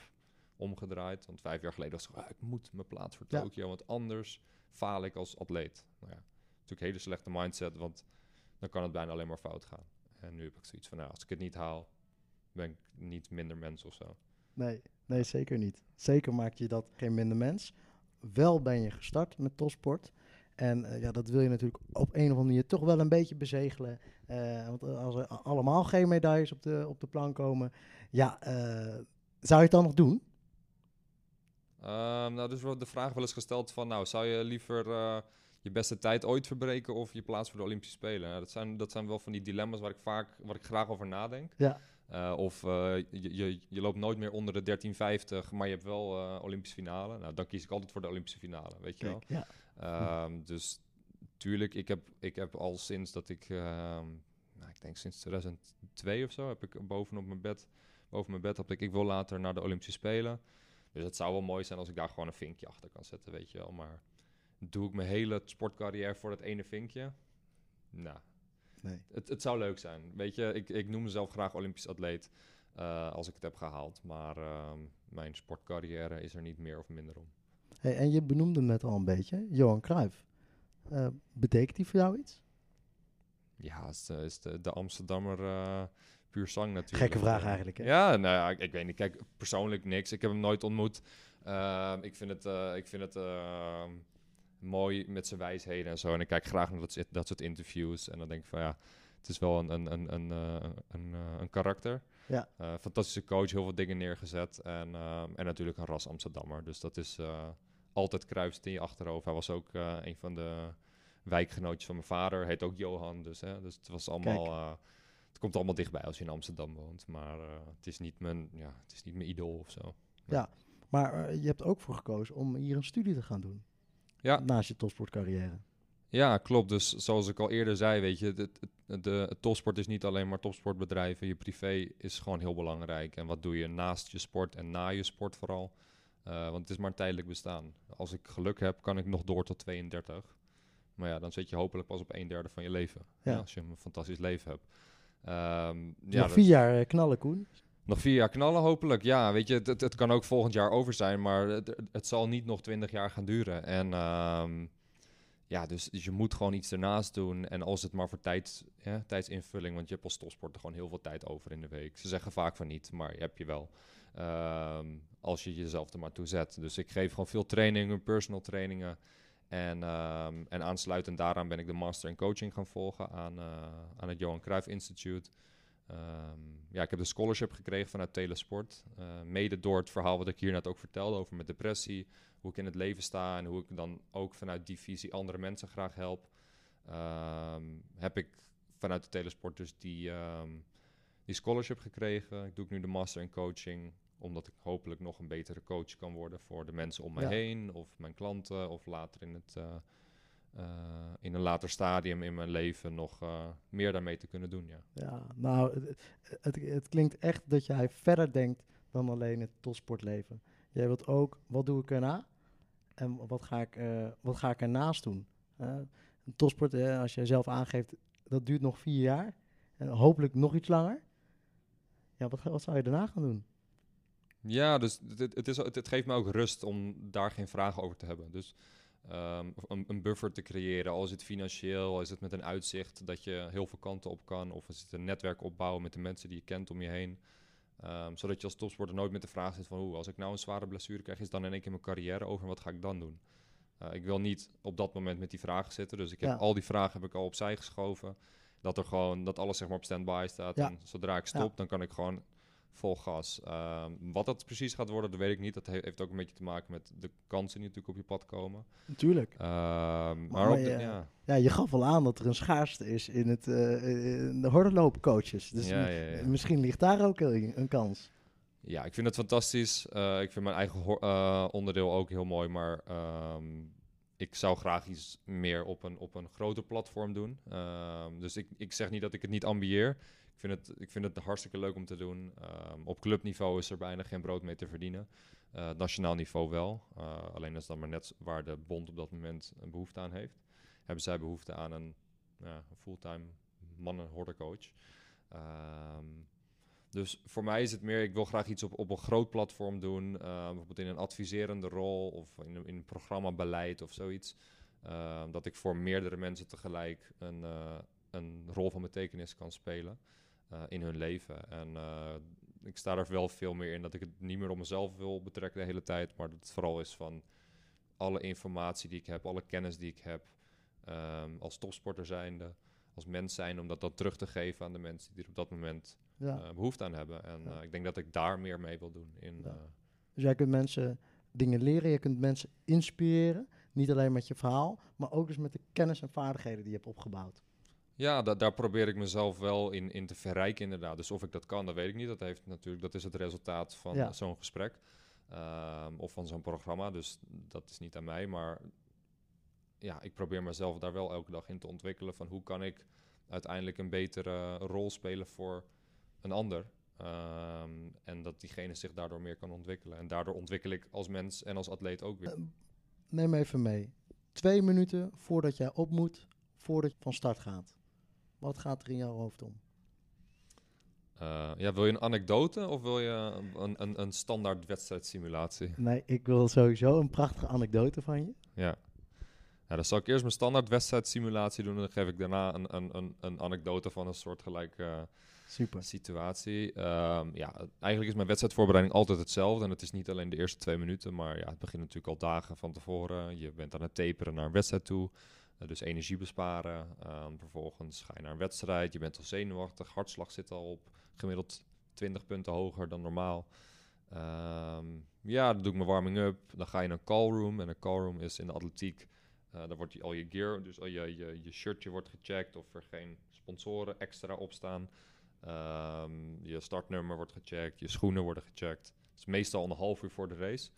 B: omgedraaid. Want vijf jaar geleden was gewoon, ah, ik moet mijn plaats voor
A: Ja.
B: Tokio, want anders faal ik als atleet. Nou ja, natuurlijk een hele slechte mindset, want dan kan het bijna alleen maar fout gaan. En nu heb ik zoiets van, nou, als ik het niet haal, ben ik niet minder mens of zo.
A: Nee, nee, zeker niet. Zeker maak je dat geen minder mens. Wel ben je gestart met topsport. En eh, ja, dat wil je natuurlijk op een of andere manier toch wel een beetje bezegelen. Eh, want als er allemaal geen medailles op de, op de plank komen, ja, eh, zou je het dan nog doen?
B: Ehm, nou, dus wordt de vraag wel eens gesteld van, nou, zou je liever eh, je beste tijd ooit verbreken of je plaats voor de Olympische Spelen? Nou, dat, zijn, dat zijn wel van die dilemma's waar ik vaak, waar ik graag over nadenk.
A: Ja.
B: Eh, of eh, je, je, je loopt nooit meer onder de 1350, maar je hebt wel eh Olympische finale. Nou, dan kies ik altijd voor de Olympische finale, weet je wel.
A: Kijk, ja.
B: Ehm, dus tuurlijk, ik heb, ik heb al sinds dat ik, ehm, nou, ik denk sinds 2002 of zo, heb ik bovenop mijn bed, boven mijn bed heb ik, ik wil later naar de Olympische Spelen. Dus het zou wel mooi zijn als ik daar gewoon een vinkje achter kan zetten, weet je wel. Maar doe ik mijn hele sportcarrière voor dat ene vinkje? Nou,
A: Nee.
B: het, het zou leuk zijn. Weet je, ik, ik noem mezelf graag Olympisch atleet eh, als ik het heb gehaald. Maar ehm, mijn sportcarrière is er niet meer of minder om.
A: Hey, en je benoemde hem net al een beetje, Johan Cruijff. Eh, betekent die voor jou iets?
B: Ja, is, de- is de, de Amsterdammer eh, puur zang natuurlijk.
A: Gekke vraag eigenlijk, hè?
B: Ja, nou ja, ik, ik weet niet. Kijk, persoonlijk niks. Ik heb hem nooit ontmoet. Ehm, ik vind het, ik vind het ehm, mooi met zijn wijsheden en zo. En ik kijk graag naar dat, soort- dat soort interviews. En dan denk ik van ja, het is wel een, een, een, een, eh, een, eh, een karakter.
A: Ja.
B: Eh, fantastische coach, heel veel dingen neergezet. En, ehm, en natuurlijk een ras Amsterdammer. Dus dat is altijd kruist in je achterhoofd. Hij was ook eh, een van de wijkgenootjes van mijn vader. Heet ook Johan. Dus, hè, dus het was allemaal... het komt allemaal dichtbij als je in Amsterdam woont. Maar het, is niet mijn, ja, het is niet mijn idool of zo.
A: Maar eh, je hebt ook voor gekozen om hier een studie te gaan doen.
B: Ja.
A: Naast je topsportcarrière.
B: Ja, klopt. Dus zoals ik al eerder zei, weet je, het, het, de, het topsport is niet alleen maar topsportbedrijven. Je privé is gewoon heel belangrijk. En wat doe je naast je sport en na je sport vooral? Eh, want het is maar een tijdelijk bestaan. Als ik geluk heb, kan ik nog door tot 32. Maar ja, dan zit je hopelijk pas op een derde van je leven.
A: Ja.
B: Ja, als je een fantastisch leven hebt. Ehm,
A: Ja, nog vier jaar eh, knallen, Koen.
B: Nog vier jaar knallen hopelijk. Ja, weet je, het, het, kan ook volgend jaar over zijn, maar het, het zal niet nog twintig jaar gaan duren. En ehm, ja, dus, dus je moet gewoon iets ernaast doen. En als het maar voor tijd, ja, tijdsinvulling, want je hebt als topsporter gewoon heel veel tijd over in de week. Ze zeggen vaak van niet, maar je heb je wel. Ehm, als je jezelf er maar toe zet. Dus ik geef gewoon veel trainingen, personal trainingen. En, ehm, en aansluitend daaraan ben ik de master in coaching gaan volgen aan, eh, aan het Johan Cruijff Institute. Ehm, ja, ik heb de scholarship gekregen vanuit Telesport. Uh, mede door het verhaal wat ik hier net ook vertelde over mijn depressie. Hoe ik in het leven sta en hoe ik dan ook vanuit die visie andere mensen graag help. Ehm, heb ik vanuit de Telesport dus die, die scholarship gekregen. Ik doe nu de master in coaching omdat ik hopelijk nog een betere coach kan worden voor de mensen om mij heen, of mijn klanten, of later in, het, uh, in een later stadium in mijn leven nog uh, meer daarmee te kunnen doen. Ja,
A: ja nou, het, het, het, klinkt echt dat jij verder denkt dan alleen het topsportleven. Jij wilt ook, wat doe ik erna? En wat ga ik, wat ga ik ernaast doen? topsport, als je zelf aangeeft, dat duurt nog vier jaar. En hopelijk nog iets langer. Ja, wat, wat zou je daarna gaan doen?
B: Ja, dus het, het, is, het, geeft me ook rust om daar geen vragen over te hebben. Dus um, een, een, buffer te creëren, al is het financieel, al is het met een uitzicht dat je heel veel kanten op kan, of is het een netwerk opbouwen met de mensen die je kent om je heen. Um, zodat je als topsporter nooit met de vraag zit van, hoe, als ik nou een zware blessure krijg, is dan in één keer mijn carrière over en wat ga ik dan doen? Uh, ik wil niet op dat moment met die vragen zitten, dus ik heb al die vragen heb ik al opzij geschoven. Dat er gewoon, dat alles zeg maar op standby staat. En zodra ik stop, dan kan ik gewoon vol gas. Ehm, wat dat precies gaat worden, dat weet ik niet. Dat heeft ook een beetje te maken met de kansen die natuurlijk op je pad komen.
A: Natuurlijk.
B: Ehm, maar, op
A: je,
B: de, ja.
A: ja. je gaf al aan dat er een schaarste is in, het, uh, in de hordenloopcoaches. Dus ja, misschien ligt daar ook een kans.
B: Ja, ik vind het fantastisch. Uh, ik vind mijn eigen uh, onderdeel ook heel mooi, maar um, ik zou graag iets meer op een, op een groter platform doen. dus ik, ik zeg niet dat ik het niet ambieer ik vind het, ik vind het hartstikke leuk om te doen. Um, op clubniveau is er bijna geen brood mee te verdienen. Uh, nationaal niveau wel. Uh, alleen is dan maar net waar de bond op dat moment een behoefte aan heeft. Hebben zij behoefte aan een, een fulltime mannen-hordercoach. Um, dus voor mij is het meer, ik wil graag iets op, op een groot platform doen. bijvoorbeeld in een adviserende rol of in, in een programma beleid of zoiets. dat ik voor meerdere mensen tegelijk een, een rol van betekenis kan spelen. Eh, in hun leven. En uh, ik sta er wel veel meer in dat ik het niet meer op mezelf wil betrekken de hele tijd, maar dat het vooral is van alle informatie die ik heb, alle kennis die ik heb, um, als topsporter zijnde, als mens zijn, om dat dan terug te geven aan de mensen die er op dat moment ja. uh, behoefte aan hebben. En ja. ik denk dat ik daar meer mee wil doen. In, ja.
A: Dus jij kunt mensen dingen leren, je kunt mensen inspireren, niet alleen met je verhaal, maar ook dus met de kennis en vaardigheden die je hebt opgebouwd.
B: Ja, daar probeer ik mezelf wel in, in te verrijken inderdaad. Dus of ik dat kan, dat weet ik niet. Dat, heeft natuurlijk, dat is het resultaat van zo'n gesprek um, of van zo'n programma. Dus dat is niet aan mij. Maar ja, ik probeer mezelf daar wel elke dag in te ontwikkelen. Van hoe kan ik uiteindelijk een betere rol spelen voor een ander. Um, en dat diegene zich daardoor meer kan ontwikkelen. En daardoor ontwikkel ik als mens en als atleet ook weer. Uh,
A: neem even mee. Twee minuten voordat jij op moet, voordat je van start gaat. Wat gaat er in jouw hoofd om?
B: Uh, ja, wil je een anekdote of wil je een, een, een standaard wedstrijdsimulatie?
A: Nee, ik wil sowieso een prachtige anekdote van je.
B: Ja. ja dan zal ik eerst mijn standaard wedstrijdsimulatie doen en dan geef ik daarna een, een, een, een anekdote van een soort gelijke uh,
A: Super.
B: situatie. Um, ja, eigenlijk is mijn wedstrijdvoorbereiding altijd hetzelfde en het is niet alleen de eerste twee minuten, maar ja, het begint natuurlijk al dagen van tevoren. Je bent aan het taperen naar een wedstrijd toe. Uh, dus energie besparen. Um, vervolgens ga je naar een wedstrijd. Je bent al zenuwachtig. Hartslag zit al op gemiddeld 20 punten hoger dan normaal. Um, ja, dan doe ik mijn warming-up. Dan ga je naar een callroom. En een callroom is in de atletiek. Uh, daar wordt je, al je gear, dus al je, je, je shirtje wordt gecheckt of er geen sponsoren extra op staan. Um, je startnummer wordt gecheckt, je schoenen worden gecheckt. Het is meestal een half uur voor de race.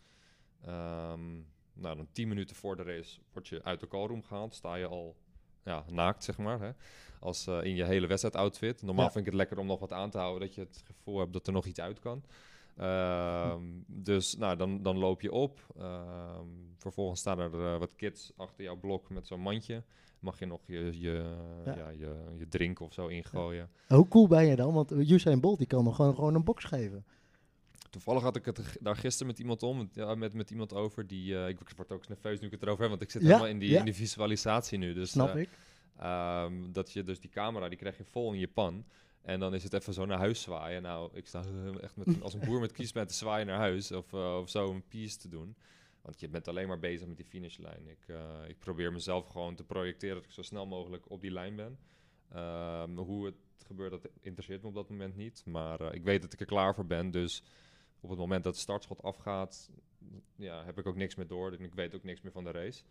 B: Um, nou, dan tien minuten voor de race word je uit de callroom gehaald. Sta je al ja, naakt, zeg maar. Hè? Als uh, in je hele wedstrijdoutfit. Normaal vind ik het lekker om nog wat aan te houden. Dat je het gevoel hebt dat er nog iets uit kan. Uh, dus nou, dan, dan loop je op. Uh, vervolgens staan er uh, wat kids achter jouw blok met zo'n mandje. Mag je nog je, je, ja. ja je, je drinken of zo ingooien.
A: Ja. Hoe cool ben je dan? Want Usain Bolt die kan nog gewoon, gewoon een box geven.
B: Toevallig had ik het daar gisteren met iemand om, ja, met, met iemand over die. Uh, ik word ook nerveus nu ik het erover heb, want ik zit helemaal in die, in die visualisatie nu. Dus,
A: Snap uh, ik.
B: Um, dat je dus die camera, die krijg je vol in je pan. En dan is het even zo naar huis zwaaien. Nou, ik sta [laughs] echt met, als een boer met kiesband te zwaaien naar huis. Of, uh, of zo een piece te doen. Want je bent alleen maar bezig met die finishlijn. Ik, ik probeer mezelf gewoon te projecteren dat ik zo snel mogelijk op die lijn ben. Um, hoe het gebeurt, dat interesseert me op dat moment niet. Maar uh, ik weet dat ik er klaar voor ben. Dus op het moment dat het startschot afgaat, ja, heb ik ook niks meer door. Ik weet ook niks meer van de race.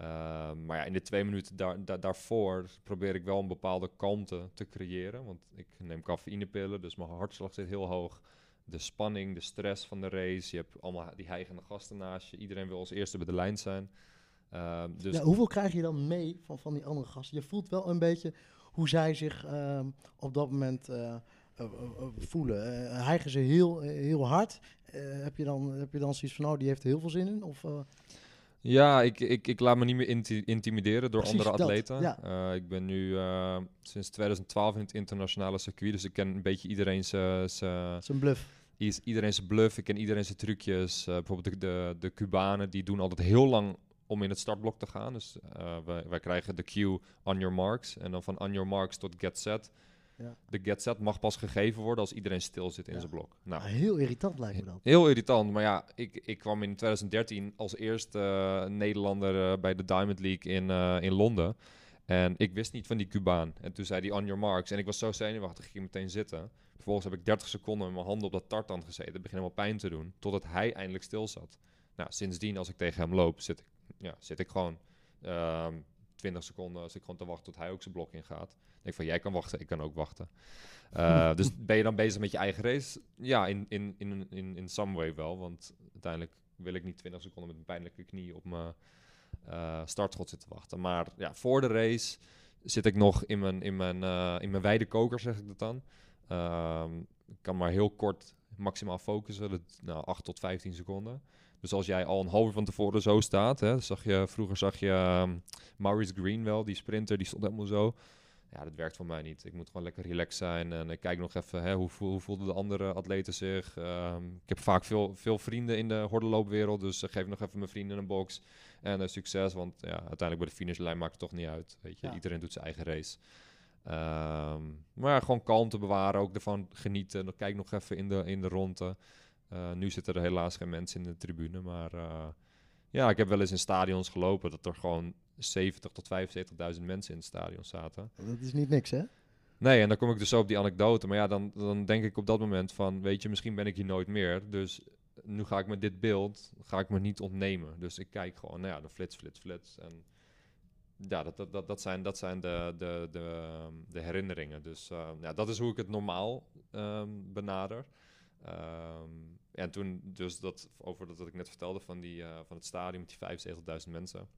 B: Uh, maar ja, in de twee minuten daar, daar, daarvoor probeer ik wel een bepaalde kalmte te creëren. Want ik neem cafeïnepillen, dus mijn hartslag zit heel hoog. De spanning, de stress van de race. Je hebt allemaal die heigende gasten naast je. Iedereen wil als eerste bij de lijn zijn. Uh, dus
A: ja, hoeveel krijg je dan mee van, van die andere gasten? Je voelt wel een beetje hoe zij zich uh, op dat moment uh, voelen. hijgen ze heel, heel hard? heb, je dan, heb je dan zoiets van, nou, die heeft er heel veel zin in? Of,
B: ja, ik, ik, ik laat me niet meer inti intimideren door andere atleten. Ja. ik ben nu sinds 2012 in het internationale circuit, dus ik ken een beetje iedereen zijn
A: bluff.
B: Iedereen zijn bluff, ik ken iedereen zijn trucjes. bijvoorbeeld de, de, de Cubanen, die doen altijd heel lang om in het startblok te gaan. Dus wij, wij, krijgen de cue on your marks. En dan van on your marks tot get set. Ja. De get set mag pas gegeven worden als iedereen stil zit in zijn blok.
A: Nou, heel irritant lijkt me dat.
B: Heel irritant, maar ja, ik, ik kwam in 2013 als eerste uh, Nederlander uh, bij de Diamond League in, in Londen. En ik wist niet van die Cubaan. En toen zei hij on your marks. En ik was zo zenuwachtig, ik ging meteen zitten. Vervolgens heb ik 30 seconden met mijn handen op dat tartand gezeten. Het begint helemaal pijn te doen, totdat hij eindelijk stil zat. Nou, sindsdien als ik tegen hem loop, zit ik ja, zit ik gewoon um, ehm, 20 seconden als ik gewoon te wachten tot hij ook zijn blok ingaat. Denk ik van jij kan wachten, ik kan ook wachten. Uh, [laughs] dus ben je dan bezig met je eigen race? Ja, in, in, in, in, in some way wel. Want uiteindelijk wil ik niet 20 seconden met een pijnlijke knie op mijn uh, startschot zitten wachten. Maar ja, voor de race zit ik nog in mijn, in mijn, uh, in mijn wijde koker, zeg ik dat dan. Uh, ik kan maar heel kort maximaal focussen, dat, nou, 8 tot 15 seconden. Dus als jij al een half uur van tevoren zo staat, hè, zag je, vroeger zag je um, Maurice Green wel, die sprinter, die stond helemaal zo. Ja, dat werkt voor mij niet. Ik moet gewoon lekker relaxed zijn en ik kijk nog even hè, hoe, hoe voelden de andere atleten zich. Um, ik heb vaak veel, veel vrienden in de hordenloopwereld, dus uh, geef nog even mijn vrienden een box. En uh, succes, want ja, uiteindelijk bij de finishlijn maakt het toch niet uit. Weet je, iedereen doet zijn eigen race. Um, maar gewoon kalm te bewaren, ook ervan genieten. Kijk nog even in de, in de ronde. Uh, nu zitten er helaas geen mensen in de tribune. Maar uh, ja, ik heb wel eens in stadions gelopen dat er gewoon 70 tot 75.000 mensen in het stadion zaten.
A: Dat is niet niks, hè?
B: Nee, en dan kom ik dus zo op die anekdote. Maar ja, dan, dan denk ik op dat moment van, weet je, misschien ben ik hier nooit meer. Dus nu ga ik met dit beeld, ga ik me niet ontnemen. Dus ik kijk gewoon, nou ja, de flits, flits, flits. En ja, dat, dat, dat, dat zijn, dat zijn de, de, de, de herinneringen. Dus uh, ja, dat is hoe ik het normaal um, benader. Um, en toen dus dat, over dat ik net vertelde van, die, uh, van het stadion met die 75.000 mensen.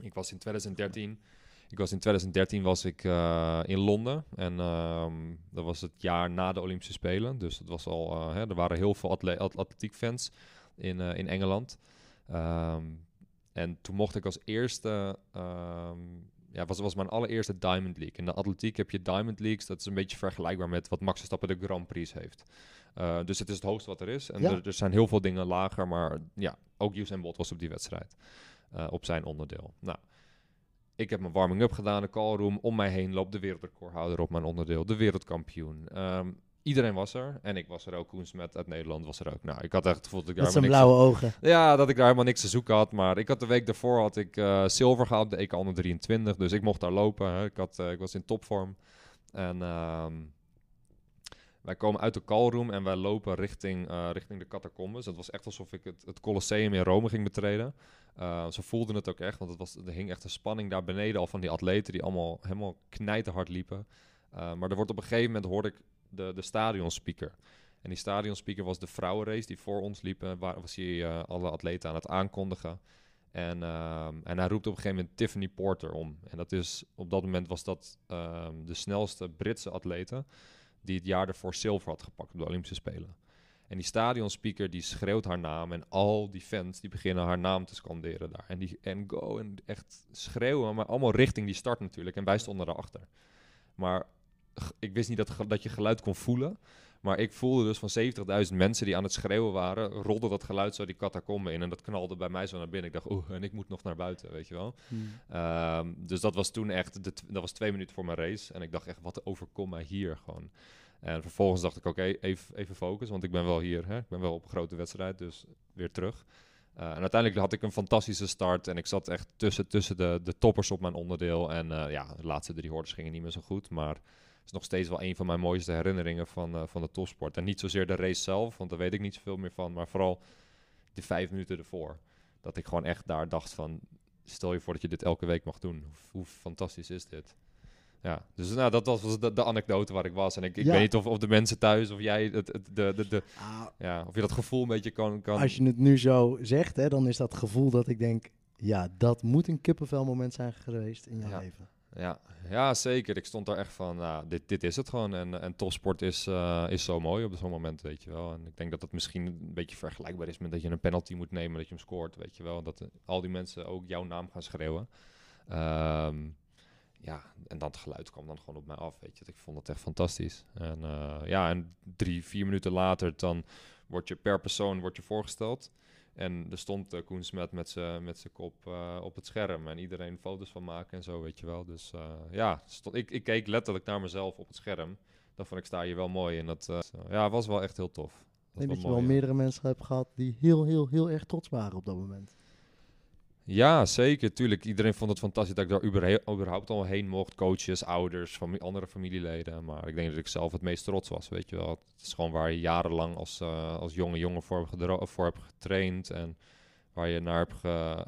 B: Ik was in 2013, ik was in 2013 was ik uh, in Londen en um, dat was het jaar na de Olympische Spelen. Dus het was al, uh, hè, er waren heel veel atle atletiek fans in, in Engeland. Um, en toen mocht ik als eerste ja, was, was mijn allereerste Diamond League. In de atletiek heb je Diamond Leagues. Dat is een beetje vergelijkbaar met wat Max Verstappen de Grand Prix heeft. Uh, dus het is het hoogste wat er is. En ja. er, er, zijn heel veel dingen lager. Maar ja, ook Usain Bolt was op die wedstrijd. Uh, op zijn onderdeel. Nou, ik heb mijn warming-up gedaan, de callroom. Om mij heen loopt de wereldrecordhouder op mijn onderdeel. De wereldkampioen. Um, Iedereen was er. En ik was er ook. Koen Smet uit Nederland was er ook. Nou, ik had echt het gevoel dat ik daar
A: Met zijn blauwe ogen.
B: Ja, dat ik daar helemaal niks te zoeken had. Maar ik had de week daarvoor had ik uh, zilver gehaald. De EK onder 23. Dus ik mocht daar lopen. Hè. Ik, had, uh, ik was in topvorm. En uh, wij komen uit de callroom en wij lopen richting, uh, richting de catacombes. Het was echt alsof ik het, het Colosseum in Rome ging betreden. ze voelden het ook echt, want het was, er hing echt een spanning daar beneden al van die atleten die allemaal helemaal knijterhard liepen. maar er wordt op een gegeven moment hoorde ik de, de stadionspeaker. En die stadionspeaker was de vrouwenrace die voor ons liep. Waar was hij alle atleten aan het aankondigen. En, en hij roept op een gegeven moment Tiffany Porter om. En dat is, op dat moment was dat de snelste Britse atlete die het jaar ervoor zilver had gepakt op de Olympische Spelen. En die stadionspeaker die schreeuwt haar naam en al die fans die beginnen haar naam te scanderen daar. En, die, en go en echt schreeuwen, maar allemaal richting die start natuurlijk. En wij stonden erachter. Maar ik wist niet dat, dat je geluid kon voelen. Maar ik voelde dus van 70.000 mensen die aan het schreeuwen waren, rolde dat geluid zo die catacombe in. En dat knalde bij mij zo naar binnen. Ik dacht, oeh, en ik moet nog naar buiten, weet je wel. Hmm. Um, dus dat was toen echt, de dat was twee minuten voor mijn race. En ik dacht echt, wat overkomt mij hier gewoon. En vervolgens dacht ik, oké, okay, even, even focus, want ik ben wel hier. Hè? Ik ben wel op een grote wedstrijd, dus weer terug. en uiteindelijk had ik een fantastische start en ik zat echt tussen, tussen de, de toppers op mijn onderdeel. En ja, de laatste drie hordes gingen niet meer zo goed, maar is nog steeds wel een van mijn mooiste herinneringen van, van de topsport. En niet zozeer de race zelf, want daar weet ik niet zoveel meer van, maar vooral de vijf minuten ervoor. Dat ik gewoon echt daar dacht van, stel je voor dat je dit elke week mag doen. Hoe, hoe fantastisch is dit? Ja, dus nou, dat was de, de anekdote waar ik was. En ik, ik weet niet of, of de mensen thuis of jij, het, het, de, de, de, ah. ja, of je dat gevoel een beetje kan, kan...
A: Als je het nu zo zegt, hè, dan is dat gevoel dat ik denk, ja, dat moet een kippenvel moment zijn geweest in je leven.
B: Ja, ja, zeker. Ik stond daar echt van, nou, dit, dit is het gewoon. En, en topsport is, uh, is zo mooi op zo'n moment, weet je wel. En ik denk dat dat misschien een beetje vergelijkbaar is met dat je een penalty moet nemen, dat je hem scoort, weet je wel. Dat uh, al die mensen ook jouw naam gaan schreeuwen. Um, ja, en dan het geluid kwam dan gewoon op mij af, weet je. Ik vond het echt fantastisch. En uh, ja, en drie, vier minuten later, dan word je per persoon wordt je voorgesteld. En er stond uh, Koen Smet met zijn kop uh, op het scherm. En iedereen foto's van maken en zo, weet je wel. Dus uh, ja, stond, ik, ik keek letterlijk naar mezelf op het scherm. Dat vond ik sta hier wel mooi. En dat ja, was wel echt heel tof.
A: Ik denk dat je wel meerdere mensen hebt gehad die heel, heel, heel erg trots waren op dat moment.
B: Ja, zeker. Tuurlijk. Iedereen vond het fantastisch dat ik daar überhaupt al heen mocht. Coaches, ouders, andere familieleden. Maar ik denk dat ik zelf het meest trots was, weet je wel. Het is gewoon waar je jarenlang als, uh, als jonge jongen voor, voor hebt getraind. En waar je naar hebt,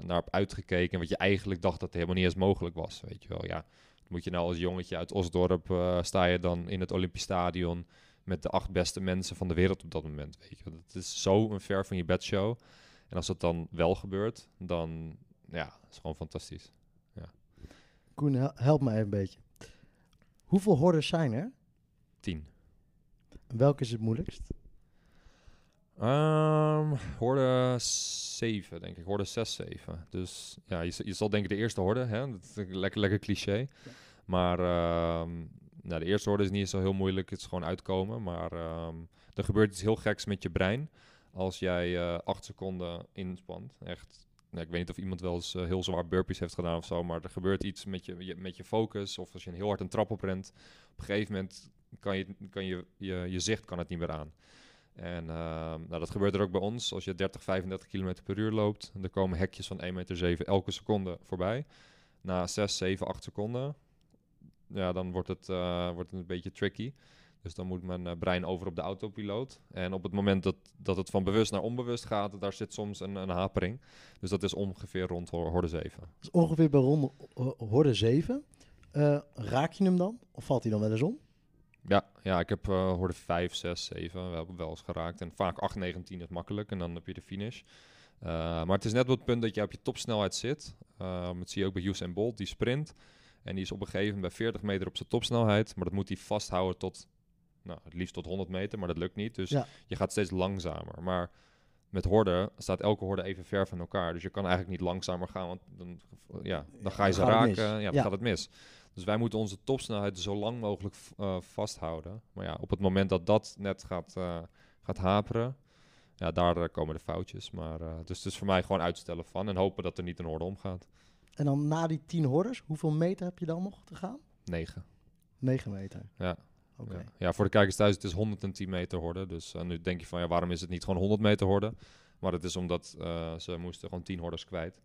B: naar hebt uitgekeken. En wat je eigenlijk dacht dat het helemaal niet eens mogelijk was, weet je wel. Ja, moet je nou als jongetje uit Osdorp, uh, sta je dan in het Olympisch Stadion... met de acht beste mensen van de wereld op dat moment, weet je wel. Het is zo een ver van je bedshow... En als dat dan wel gebeurt, dan ja, is gewoon fantastisch. Ja.
A: Koen, help mij een beetje. Hoeveel hordes zijn er?
B: Tien.
A: welke is het moeilijkst?
B: Um, horde 7, denk ik. Horde 6, 7. Dus ja, je, je zal denken de eerste horde, hè? Dat is een lekker, lekker cliché. Maar um, nou, de eerste horde is niet zo heel moeilijk. Het is gewoon uitkomen. Maar um, er gebeurt iets heel geks met je brein. Als jij uh, acht seconden inspant. Echt nou, ik weet niet of iemand wel eens uh, heel zwaar burpees heeft gedaan of zo, maar er gebeurt iets met je, met je focus. Of als je heel hard een trap oprent, op een gegeven moment kan, je, kan je, je, je zicht kan het niet meer aan. En uh, nou, dat gebeurt er ook bij ons. Als je 30, 35 km per uur loopt, er komen hekjes van 1,7 meter elke seconde voorbij. Na 6, 7, 8 seconden, ja, dan wordt het, uh, wordt het een beetje tricky. Dus dan moet mijn uh, brein over op de autopiloot. En op het moment dat, dat het van bewust naar onbewust gaat, daar zit soms een, een hapering. Dus dat is ongeveer rond horde 7.
A: Dus ongeveer bij rond horde 7. Uh, raak je hem dan? Of valt hij dan wel eens om?
B: Ja, ja ik heb uh, horde 5, 6, 7 we hebben wel eens geraakt. En vaak 8, 9, 10 is makkelijk. En dan heb je de finish. Uh, maar het is net op het punt dat je op je topsnelheid zit. Uh, dat zie je ook bij Usain Bolt, die sprint. En die is op een gegeven moment bij 40 meter op zijn topsnelheid. Maar dat moet hij vasthouden tot nou, het liefst tot 100 meter, maar dat lukt niet. Dus je gaat steeds langzamer. Maar met horden staat elke horde even ver van elkaar. Dus je kan eigenlijk niet langzamer gaan, want dan, ja, dan ga je ze raken. Ja, dan gaat het mis. Dus wij moeten onze topsnelheid zo lang mogelijk uh, vasthouden. Maar ja, op het moment dat dat net gaat, uh, gaat haperen, ja, daar uh, komen de foutjes. Maar, dus het is voor mij gewoon uitstellen van en hopen dat er niet een horde omgaat.
A: En dan na die 10 hordes, hoeveel meter heb je dan nog te gaan?
B: 9.
A: 9 meter.
B: Ja. Ja. voor de kijkers thuis, het is 110 meter horde. Dus uh, nu denk je van, ja, waarom is het niet gewoon 100 meter horde? Maar het is omdat uh, ze moesten gewoon 10 hordes kwijt.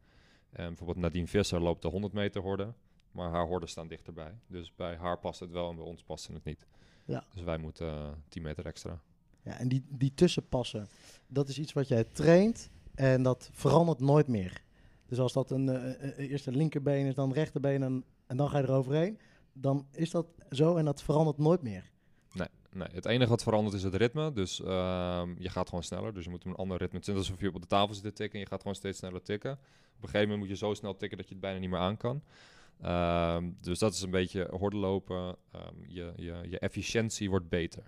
B: En bijvoorbeeld Nadine Visser loopt de 100 meter horde, maar haar horden staan dichterbij. Dus bij haar past het wel en bij ons past het niet. Ja. Dus wij moeten uh, eh, 10 meter extra.
A: Ja, en die, die tussenpassen, dat is iets wat jij traint en dat verandert nooit meer. Dus als dat een, uh, eerste linkerbeen is, dan rechterbeen en, en dan ga je eroverheen dan is dat zo en dat verandert nooit meer.
B: Nee, nee. het enige wat verandert is het ritme. Dus uh, je gaat gewoon sneller. Dus je moet een ander ritme. Het is alsof je op de tafel zit te tikken en je gaat gewoon steeds sneller tikken. Op een gegeven moment moet je zo snel tikken dat je het bijna niet meer aan kan. Um, dus dat is een beetje hordenlopen. Um, je, je, je efficiëntie wordt beter.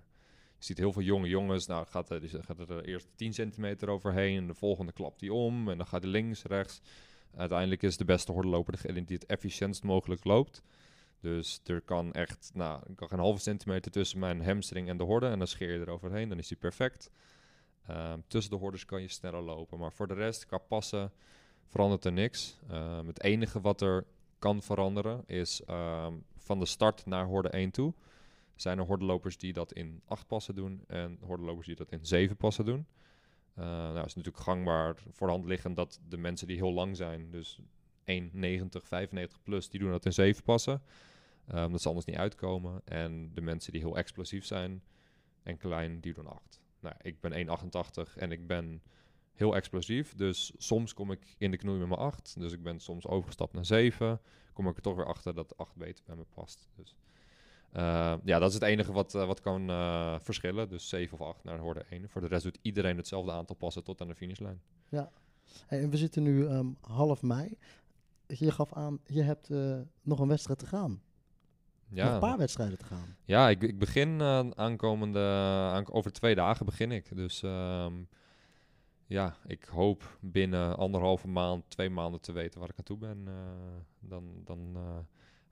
B: Je ziet heel veel jonge jongens, nou gaat er, gaat er eerst 10 centimeter overheen en de volgende klapt hij om en dan gaat hij links, rechts. Uiteindelijk is de beste hordenloper degene die het efficiëntst mogelijk loopt. Dus er kan echt, nou, kan een halve centimeter tussen mijn hamstring en de horde en dan scheer je er overheen, dan is die perfect. Ehm, tussen de hordes kan je sneller lopen, maar voor de rest, qua passen, verandert er niks. Um, het enige wat er kan veranderen is um, van de start naar horde 1 toe. Zijn er hordelopers die dat in 8 passen doen en hordelopers die dat in 7 passen doen. Uh, nou, is natuurlijk gangbaar voor de hand liggend dat de mensen die heel lang zijn, dus 1,90, 95 plus, die doen dat in 7 passen. Um, dat ze anders niet uitkomen. En de mensen die heel explosief zijn en klein, die doen 8. Nou, ik ben 1,88 en ik ben heel explosief. Dus soms kom ik in de knoei met mijn 8. Dus ik ben soms overgestapt naar 7. Kom ik er toch weer achter dat 8 beter bij me past. Dus uh, ja, dat is het enige wat, uh, wat kan verschillen. Dus 7 of 8 naar hoorde 1. Voor de rest doet iedereen hetzelfde aantal passen tot aan de finishlijn.
A: Ja, en we zitten nu um, half mei. Je gaf aan, je hebt nog een wedstrijd te gaan. Ja. Nog een paar wedstrijden te gaan.
B: Ja, ik, ik begin aankomende, aan, over twee dagen begin ik. Dus um, ja, ik hoop binnen anderhalve maand, twee maanden te weten waar ik aan toe ben. dan dan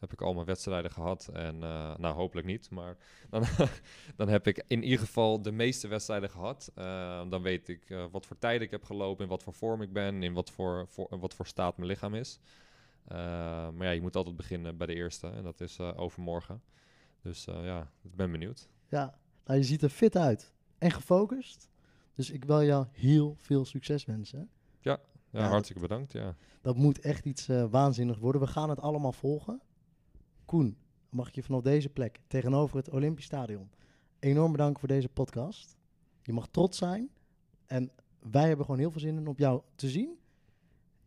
B: heb ik al mijn wedstrijden gehad. En uh, nou, hopelijk niet. Maar [laughs] dan, dan heb ik in ieder geval de meeste wedstrijden gehad. Uh, dan weet ik uh, wat voor tijd ik heb gelopen, in wat voor vorm ik ben, in wat voor, voor, wat voor staat mijn lichaam is. Maar ja, je moet altijd beginnen bij de eerste. En dat is overmorgen. Dus ja, ik ben benieuwd.
A: Ja, nou, je ziet er fit uit en gefocust. Dus ik wil jou heel veel succes wensen.
B: Ja, ja, ja hartstikke bedankt. Ja.
A: Dat moet echt iets waanzinnigs worden. We gaan het allemaal volgen. Koen, mag ik je vanaf deze plek tegenover het Olympisch Stadion enorm bedanken voor deze podcast. Je mag trots zijn. En wij hebben gewoon heel veel zin in op jou te zien.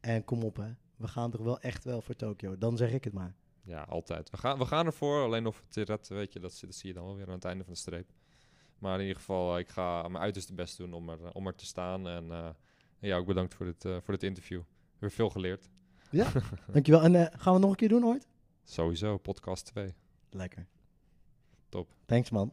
A: En kom op, hè. We gaan toch wel echt wel voor Tokio. Dan zeg ik het maar.
B: Ja, altijd. We gaan, we gaan ervoor. Alleen of het redt, weet je, dat, zie je dan wel weer aan het einde van de streep. Maar in ieder geval, ik ga mijn uiterste best doen om er, om er te staan. En uh, ja, ook bedankt voor dit, uh, voor dit interview. Weer veel geleerd.
A: Ja, [laughs] dankjewel. En uh, gaan we het nog een keer doen ooit?
B: Sowieso, podcast 2.
A: Lekker.
B: Top.
A: Thanks man.